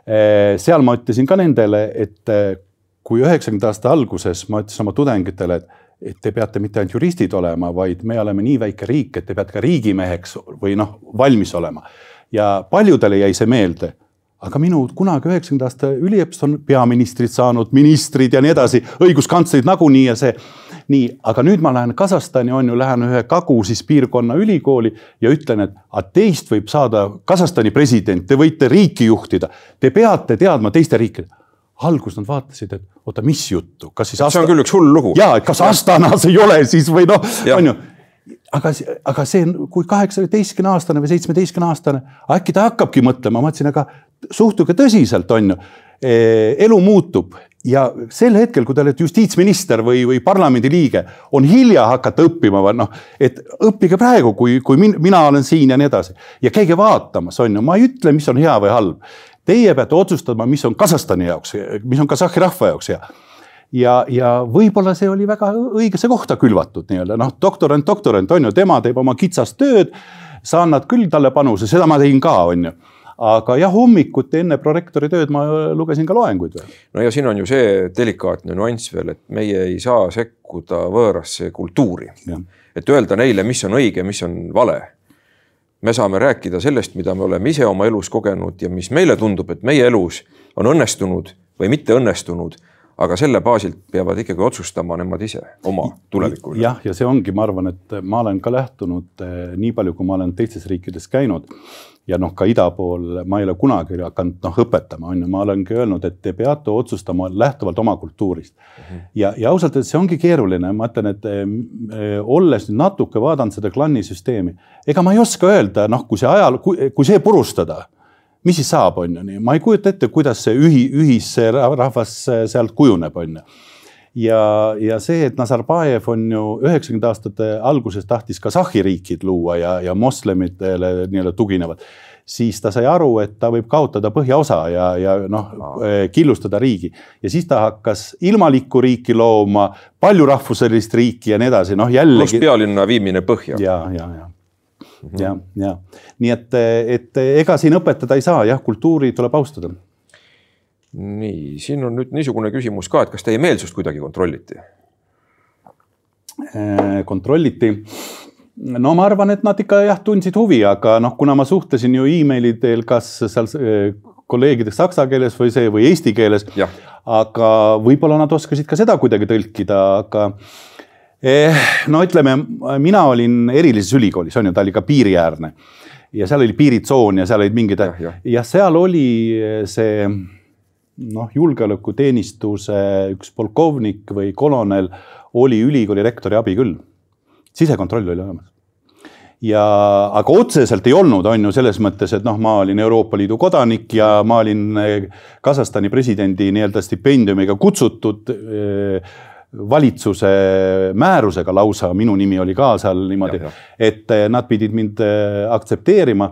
Eh, seal ma ütlesin ka nendele, et eh, kui üheksakümnenda aasta alguses ma ütlesin oma tudengitele, et et te peate mitte ainult juristid olema, vaid me oleme nii väike riik, et te peate ka riigimeheks või noh, valmis olema. ja paljudele jäi see meelde. aga minu kunagi üheksakümnenda aasta üliõpilased on peaministrid saanud, ministrid ja nii edasi, õiguskantslerid nagunii ja see. nii, aga nüüd ma lähen Kasahstani on ju, lähen ühe Kagu siis piirkonna ülikooli ja ütlen, et a teist võib saada Kasahstani president, te võite riiki juhtida, te peate teadma teiste riikide alguses nad vaatasid, et oota, mis juttu, kas siis. see on küll üks hull lugu. ja, et kas Astanas ei ole siis või noh, on ju aga, aga see, kui kaheksateistkümne aastane või seitsmeteistkümne aastane, äkki ta hakkabki mõtlema, ma mõtlesin, aga suhtuge tõsiselt, on ju. E, elu muutub ja sel hetkel, kui te olete justiitsminister või, või parlamendiliige, on hilja hakata õppima või noh, et õppige praegu, kui, kui min, mina olen siin ja nii edasi ja käige vaatamas, on ju, ma ei ütle, mis on hea või halb. Teie peate otsustama, mis on Kasahstani jaoks, mis on Kasahhi rahva jaoks hea ja, ja võib-olla see oli väga õigesse kohta külvatud nii-öelda noh, doktorant, doktorant on ju, tema teeb oma kitsast tööd. sa annad küll talle panuse, seda ma tegin ka, on ju aga jah, hommikuti enne prorektori tööd ma lugesin ka loenguid veel. no ja siin on ju see delikaatne nüanss veel, et meie ei saa sekkuda võõrasse kultuuri. et öelda neile, mis on õige, mis on vale. Me saame rääkida sellest, mida me oleme ise oma elus kogenud ja mis meile tundub, et meie elus on õnnestunud või mitte õnnestunud aga selle baasilt peavad ikkagi otsustama nemad ise oma tuleviku üle. jah, ja see ongi, ma arvan, et ma olen ka lähtunud eh, nii palju, kui ma olen teistes riikides käinud ja noh, ka ida pool ma ei ole kunagi hakanud noh õpetama, on ju, ma olengi öelnud, et te peate otsustama lähtuvalt oma kultuurist mm. -hmm. ja, ja ausalt öeldes see ongi keeruline, ma ütlen, et äh, olles nüüd natuke vaadanud seda klannisüsteemi, ega ma ei oska öelda, noh, kui see ajal, kui see purustada mis siis saab, on ju nii, ma ei kujuta ette, kuidas see ühi, ühisrahvas sealt kujuneb, on ju. ja, ja see, et Nazarbajev on ju üheksakümnendate aastate alguses tahtis Kasahhi riikid luua ja, ja moslemitele nii-öelda tuginevad siis ta sai aru, et ta võib kaotada põhjaosa ja, ja noh, killustada riigi ja siis ta hakkas ilmalikku riiki looma, paljurahvuselist riiki ja nii edasi, noh jällegi. pluss pealinna viimine põhja. ja, ja, ja Mhm. ja, ja nii et, et ega siin õpetada ei saa, jah, kultuuri tuleb austada. nii, siin on nüüd niisugune küsimus ka, et kas teie meelsust kuidagi kontrolliti? Äh, kontrolliti no ma arvan, et nad ikka jah, tundsid huvi, aga noh, kuna ma suhtlesin ju emaili teel, kas seal äh, kolleegidega saksa keeles või see või eesti keeles. aga võib-olla nad oskasid ka seda kuidagi tõlkida, aga no ütleme, mina olin erilises ülikoolis, on ju, ta oli ka piiriäärne ja seal oli piiritsoon ja seal olid mingid ja, ja. ja seal oli see noh, julgeolekuteenistuse üks polkovnik või kolonel oli ülikooli rektori abi küll. sisekontroll oli olemas ja, aga otseselt ei olnud, on ju selles mõttes, et noh, ma olin Euroopa Liidu kodanik ja ma olin Kasahstani presidendi nii-öelda stipendiumiga kutsutud äh, valitsuse määrusega lausa, minu nimi oli ka seal niimoodi, et eh, nad pidid mind eh, aktsepteerima.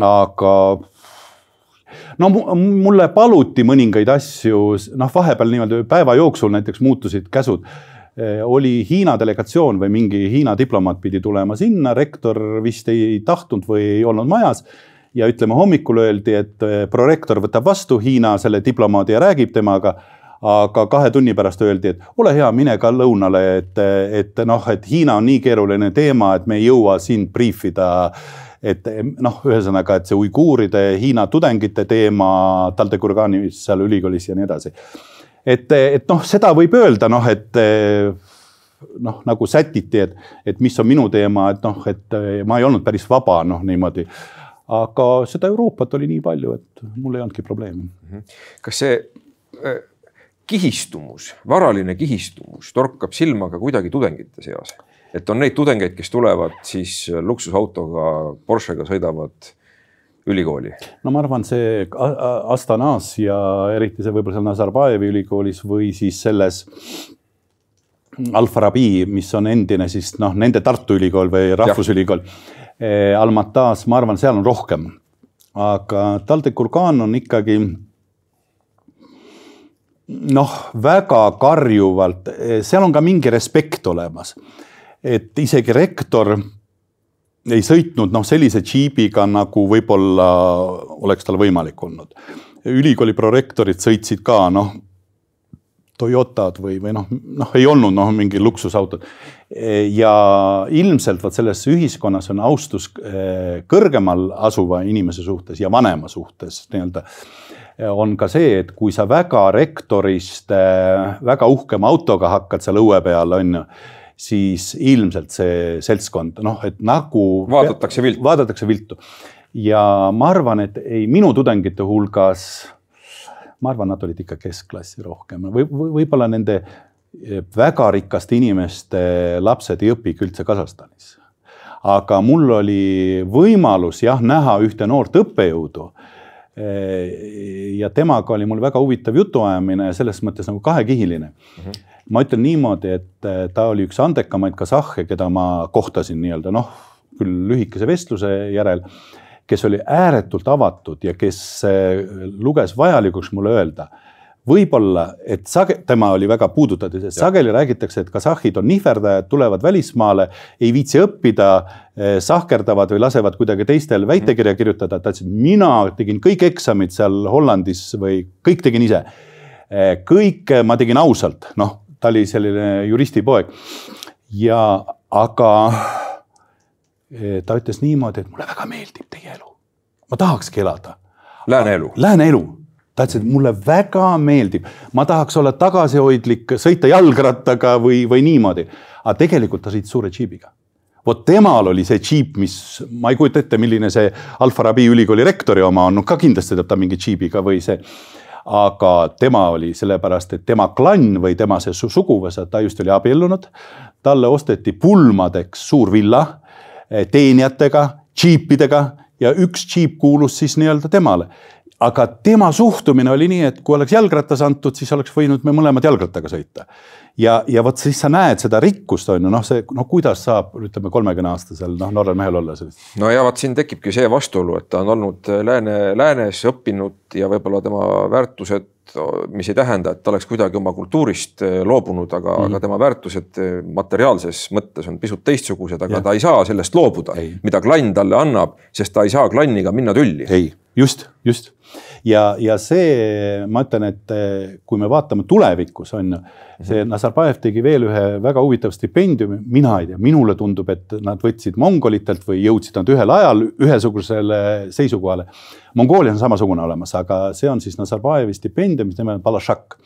aga no mulle paluti mõningaid asju, noh, vahepeal niimoodi päeva jooksul näiteks muutusid käsud eh, oli Hiina delegatsioon või mingi Hiina diplomaat pidi tulema sinna, rektor vist ei tahtnud või ei olnud majas. ja ütleme, hommikul öeldi, et prorektor võtab vastu Hiina selle diplomaadi ja räägib temaga aga kahe tunni pärast öeldi, et ole hea, mine ka lõunale, et, et noh, et Hiina on nii keeruline teema, et me ei jõua sind briifida et noh, ühesõnaga, et see uiguuride Hiina tudengite teema Taldekurganis seal ülikoolis ja nii edasi. et, et noh, seda võib öelda noh, et noh, nagu sätiti, et, et mis on minu teema, et noh, et ma ei olnud päris vaba, noh niimoodi. aga seda Euroopat oli nii palju, et mul ei olnudki probleemi. kas see kihistumus, varaline kihistumus torkab silma ka kuidagi tudengite seas. et on neid tudengeid, kes tulevad siis luksusautoga, Porschega sõidavad ülikooli? no ma arvan, see Astanas ja eriti see võib-olla seal Nazarbajevi ülikoolis või siis selles Al-Farabi, mis on endine siis noh, nende Tartu Ülikool või Rahvusülikool. Eh, Almatas, ma arvan, seal on rohkem. aga Taldekurgan on ikkagi noh, väga karjuvalt, seal on ka mingi respekt olemas. et isegi rektor ei sõitnud noh, sellise džiibiga, nagu võib-olla oleks tal võimalik olnud. ülikooli prorektorid sõitsid ka noh, Toyotad või, või noh, noh, ei olnud noh, mingi luksusautod. ja ilmselt vot selles ühiskonnas on austus eh, kõrgemal asuva inimese suhtes ja vanema suhtes nii-öelda on ka see, et kui sa väga rektorist äh, väga uhkema autoga hakkad seal õue peal, on ju, siis ilmselt see seltskond, noh, et nagu. vaadatakse viltu. vaadatakse viltu ja ma arvan, et ei minu tudengite hulgas, ma arvan, nad olid ikka keskklassi rohkem või, või võib-olla nende väga rikaste inimeste lapsed ei õpigi üldse Kasahstanis. aga mul oli võimalus jah, näha ühte noort õppejõudu ja temaga oli mul väga huvitav jutuajamine selles mõttes nagu kahekihiline mm. -hmm. ma ütlen niimoodi, et äh, ta oli üks andekamaid kasahhe, keda ma kohtasin nii-öelda noh, küll lühikese vestluse järel, kes oli ääretult avatud ja kes äh, luges vajalikuks mulle öelda võib-olla, et sage-, tema oli väga puudutatud, sest sageli räägitakse, et kasahhid on nihverdajad, tulevad välismaale, ei viitsi õppida, eh, sahkerdavad või lasevad kuidagi teistel väitekirja mhm. kirjutada. ta ütles, mina tegin kõik eksamid seal Hollandis või kõik tegin ise. Eh, kõik ma tegin ausalt, noh, ta oli selline juristipoeg. ja aga eh, ta ütles niimoodi, et mulle väga meeldib teie elu. ma tahakski elada. Lääne elu. Lääne elu ta ütles, et mulle väga meeldib, ma tahaks olla tagasihoidlik, sõita jalgrattaga või, või niimoodi. aga tegelikult ta sõitis suure džiibiga. vot temal oli see džiip, mis ma ei kujuta ette, milline see Alfa-Rabi ülikooli rektori oma on, no ka kindlasti teeb ta mingi džiibiga või see. aga tema oli sellepärast, et tema klann või tema see suguvõsa, ta just oli abiellunud. talle osteti pulmadeks suur villa eh, teenijatega, džiipidega ja üks džiip kuulus siis nii-öelda temale aga tema suhtumine oli nii, et kui oleks jalgrattas antud, siis oleks võinud me mõlemad jalgrattaga sõita. ja, ja vot siis sa näed seda rikkust on ju, noh, see noh, kuidas saab, ütleme kolmekümne aastasel noh, noorel mehel olla sellist. no ja vot siin tekibki see vastuolu, et ta on olnud lääne, läänes õppinud ja võib-olla tema väärtused, mis ei tähenda, et ta oleks kuidagi oma kultuurist eh, loobunud, aga mm., aga tema väärtused eh, materiaalses mõttes on pisut teistsugused, aga ja. ta ei saa sellest loobuda, mida klann talle annab, sest ta ei saa klanniga minna tülli. ei just, just ja, ja see, ma ütlen, et eh, kui me vaatame tulevikus on ju, see mhm. Nazarbajev tegi veel ühe väga huvitava stipendiumi, mina ei tea, minule tundub, et nad võtsid mongolitelt või jõudsid nad ühel ajal ühesugusele seisukohale. Mongoolias on samasugune olemas, aga see on siis Nazarbajevi stipendium, mis nimi on Balashak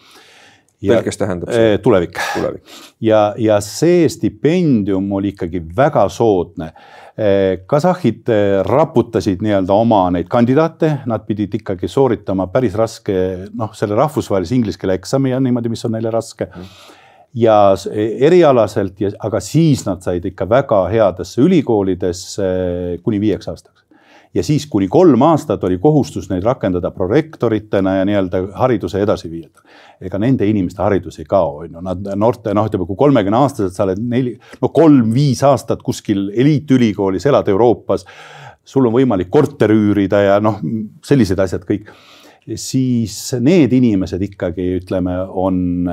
tõlkes tähendab see? Eh, tulevik, tulevik.. ja, ja see stipendium oli ikkagi väga soodne Eh, kasahhid eh, raputasid nii-öelda oma neid kandidaate, nad pidid ikkagi sooritama päris raske noh, selle rahvusvahelise inglise keele eksami ja niimoodi, mis on neile raske mm. ja erialaselt, aga siis nad said ikka väga headesse ülikoolidesse kuni viieks aastaks ja siis kuni kolm aastat oli kohustus neid rakendada prorektoritena ja nii-öelda hariduse edasiviijatena. ega nende inimeste haridus ei kao, on ju, nad noorte noh, ütleme, kui kolmekümne aastaselt sa oled neli, no kolm-viis aastat kuskil eliitülikoolis, elad Euroopas. sul on võimalik korter üürida ja noh, sellised asjad kõik siis need inimesed ikkagi ütleme, on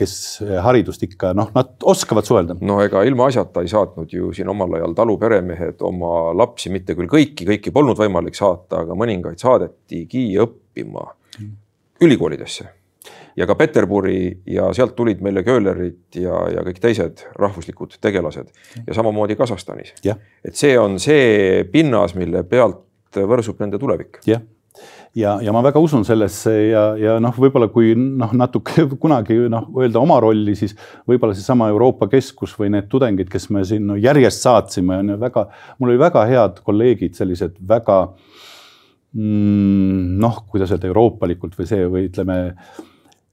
kes haridust ikka noh, nad oskavad suhelda. no ega ilmaasjata ei saatnud ju siin omal ajal taluperemehed oma lapsi, mitte küll kõiki, kõiki polnud võimalik saata, aga mõningaid saadetigi õppima ülikoolidesse ja ka Peterburi ja sealt tulid meile köölerid ja, ja kõik teised rahvuslikud tegelased ja samamoodi Kasahstanis. et see on see pinnas, mille pealt võrsub nende tulevik. jah ja, ja ma väga usun sellesse ja, ja noh, võib-olla kui noh, natuke kunagi noh, öelda oma rolli, siis võib-olla seesama Euroopa Keskus või need tudengid, kes me siin no, järjest saatsime, on ju väga, mul oli väga head kolleegid, sellised väga mm, noh, kuidas öelda euroopalikult või see või ütleme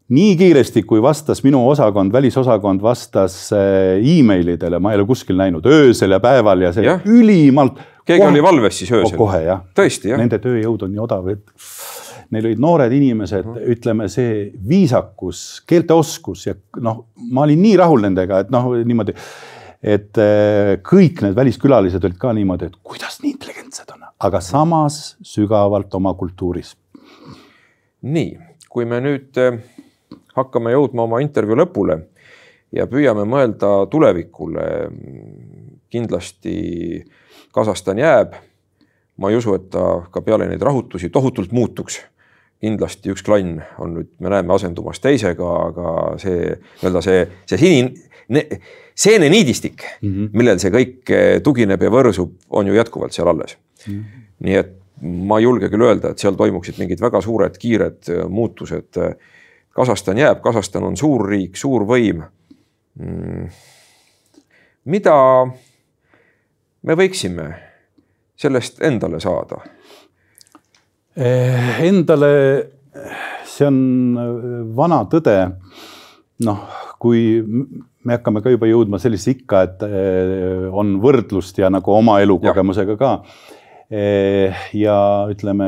nii kiiresti, kui vastas minu osakond, välisosakond vastas äh, emailidele, ma ei ole kuskil näinud öösel ja päeval ja see ja. ülimalt. Keegi kohe, oli valves siis öösel? kohe jah. tõesti jah? Nende tööjõud on nii odav, et neil olid noored inimesed mm, -hmm. ütleme, see viisakus, keelteoskus ja noh, ma olin nii rahul nendega, et noh, niimoodi. et äh, kõik need väliskülalised olid ka niimoodi, et kuidas nii intelligentsed on, aga samas sügavalt oma kultuuris. nii, kui me nüüd äh, hakkame jõudma oma intervjuu lõpule ja püüame mõelda tulevikule. kindlasti Kasahstan jääb. ma ei usu, et ta ka peale neid rahutusi tohutult muutuks. kindlasti üks klann on nüüd, me näeme asendumas teisega, aga see nii-öelda see, see sinine, seeneniidistik mm, -hmm. millel see kõik tugineb ja võrsub, on ju jätkuvalt seal alles mm. -hmm. nii et ma ei julge küll öelda, et seal toimuksid mingid väga suured kiired muutused. Kasahstan jääb, Kasahstan on suur riik, suur võim mm.. mida me võiksime sellest endale saada? Eh, endale, see on eh, vana tõde. noh, kui me hakkame ka juba jõudma sellisesse ikka, et eh, on võrdlust ja nagu oma elukogemusega ka. ja ütleme,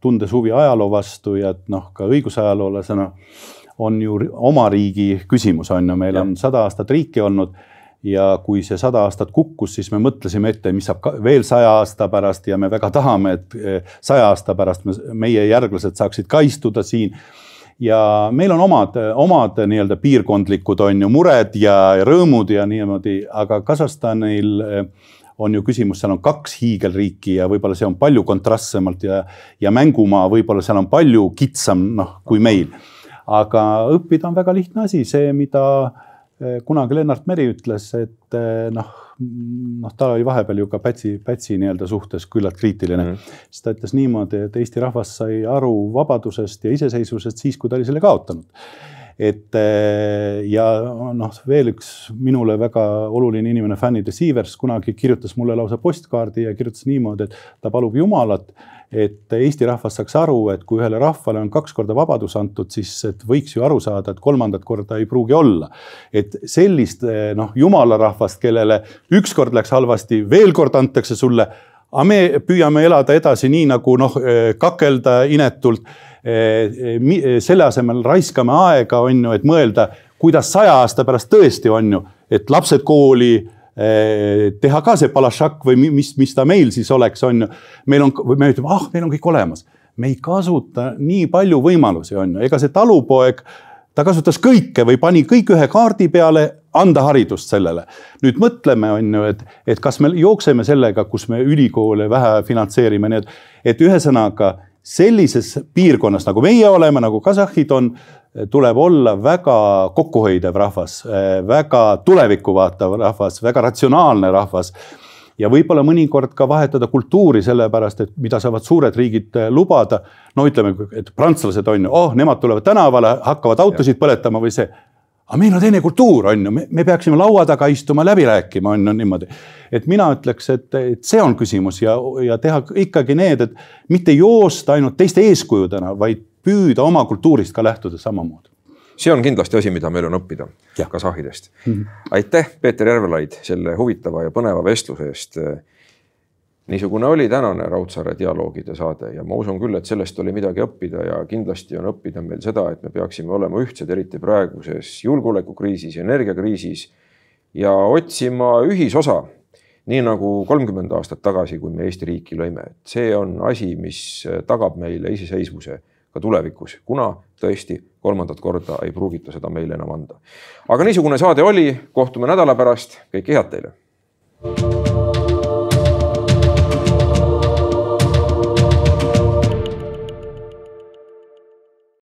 tundes huvi ajaloo vastu ja et noh, ka õigusajaloolasena on ju oma riigi küsimus on ju, meil ja. on sada aastat riiki olnud ja kui see sada aastat kukkus, siis me mõtlesime ette, mis saab veel saja aasta pärast ja me väga tahame, et eh, saja aasta pärast me, meie järglased saaksid ka istuda siin. ja meil on omad, omad nii-öelda piirkondlikud on ju mured ja, rõõmud ja niimoodi, aga Kasahstanil eh, on ju küsimus, seal on kaks hiigelriiki ja võib-olla see on palju kontrastsemalt ja, ja mängumaa võib-olla seal on palju kitsam, noh, kui meil. aga õppida on väga lihtne asi, see, mida kunagi Lennart Meri ütles, et eh, noh, noh, ta oli vahepeal ju ka Pätsi, Pätsi nii-öelda suhtes küllalt kriitiline mm. -hmm. siis ta ütles niimoodi, et Eesti rahvas sai aru vabadusest ja iseseisvusest siis, kui ta oli selle kaotanud. et eh, ja noh, veel üks minule väga oluline inimene, Fanny de Sievers kunagi kirjutas mulle lausa postkaardi ja kirjutas niimoodi, et ta palub Jumalat et Eesti rahvas saaks aru, et kui ühele rahvale on kaks korda vabadus antud, siis et võiks ju aru saada, et kolmandat korda ei pruugi olla. et sellist noh, jumala rahvast, kellele ükskord läks halvasti, veel kord antakse sulle, aga me püüame elada edasi nii nagu noh, kakelda inetult. selle asemel raiskame aega, on ju, et mõelda, kuidas saja aasta pärast tõesti on ju, et lapsed kooli Eh, teha ka see palašak või mis, mis ta meil siis oleks, on ju. meil on, me ütleme, ah, meil on kõik olemas. me ei kasuta nii palju võimalusi, on ju, ega see talupoeg, ta kasutas kõike või pani kõik ühe kaardi peale, anda haridust sellele. nüüd mõtleme, on ju, et, et kas me jookseme sellega, kus me ülikoole vähe finantseerime, nii et, et ühesõnaga sellises piirkonnas, nagu meie oleme, nagu kasahhid on tuleb olla väga kokkuhoidev rahvas, väga tulevikku vaatav rahvas, väga ratsionaalne rahvas ja võib-olla mõnikord ka vahetada kultuuri, sellepärast et mida saavad suured riigid lubada. no ütleme, et prantslased on ju, oh, nemad tulevad tänavale, hakkavad autosid põletama või see. Aga meil on teine kultuur, on ju, me peaksime laua taga istuma, läbi rääkima, on ju niimoodi. et mina ütleks, et, et see on küsimus ja, ja teha ikkagi need, et mitte joosta ainult teiste eeskujudena, vaid püüda oma kultuurist ka lähtuda samamoodi. see on kindlasti asi, mida meil on õppida kasahhidest mm. -hmm. aitäh, Peeter Järvelaid, selle huvitava ja põneva vestluse eest. Niisugune oli tänane Raudsaare dialoogide saade ja ma usun küll, et sellest oli midagi õppida ja kindlasti on õppida meil seda, et me peaksime olema ühtsed, eriti praeguses julgeolekukriisis, energiakriisis ja otsima ühisosa nii nagu kolmkümmend aastat tagasi, kui me Eesti riiki lõime, et see on asi, mis tagab meile iseseisvuse ka tulevikus, kuna tõesti kolmandat korda ei pruugita seda meile enam anda. aga niisugune saade oli, kohtume nädala pärast, kõike head teile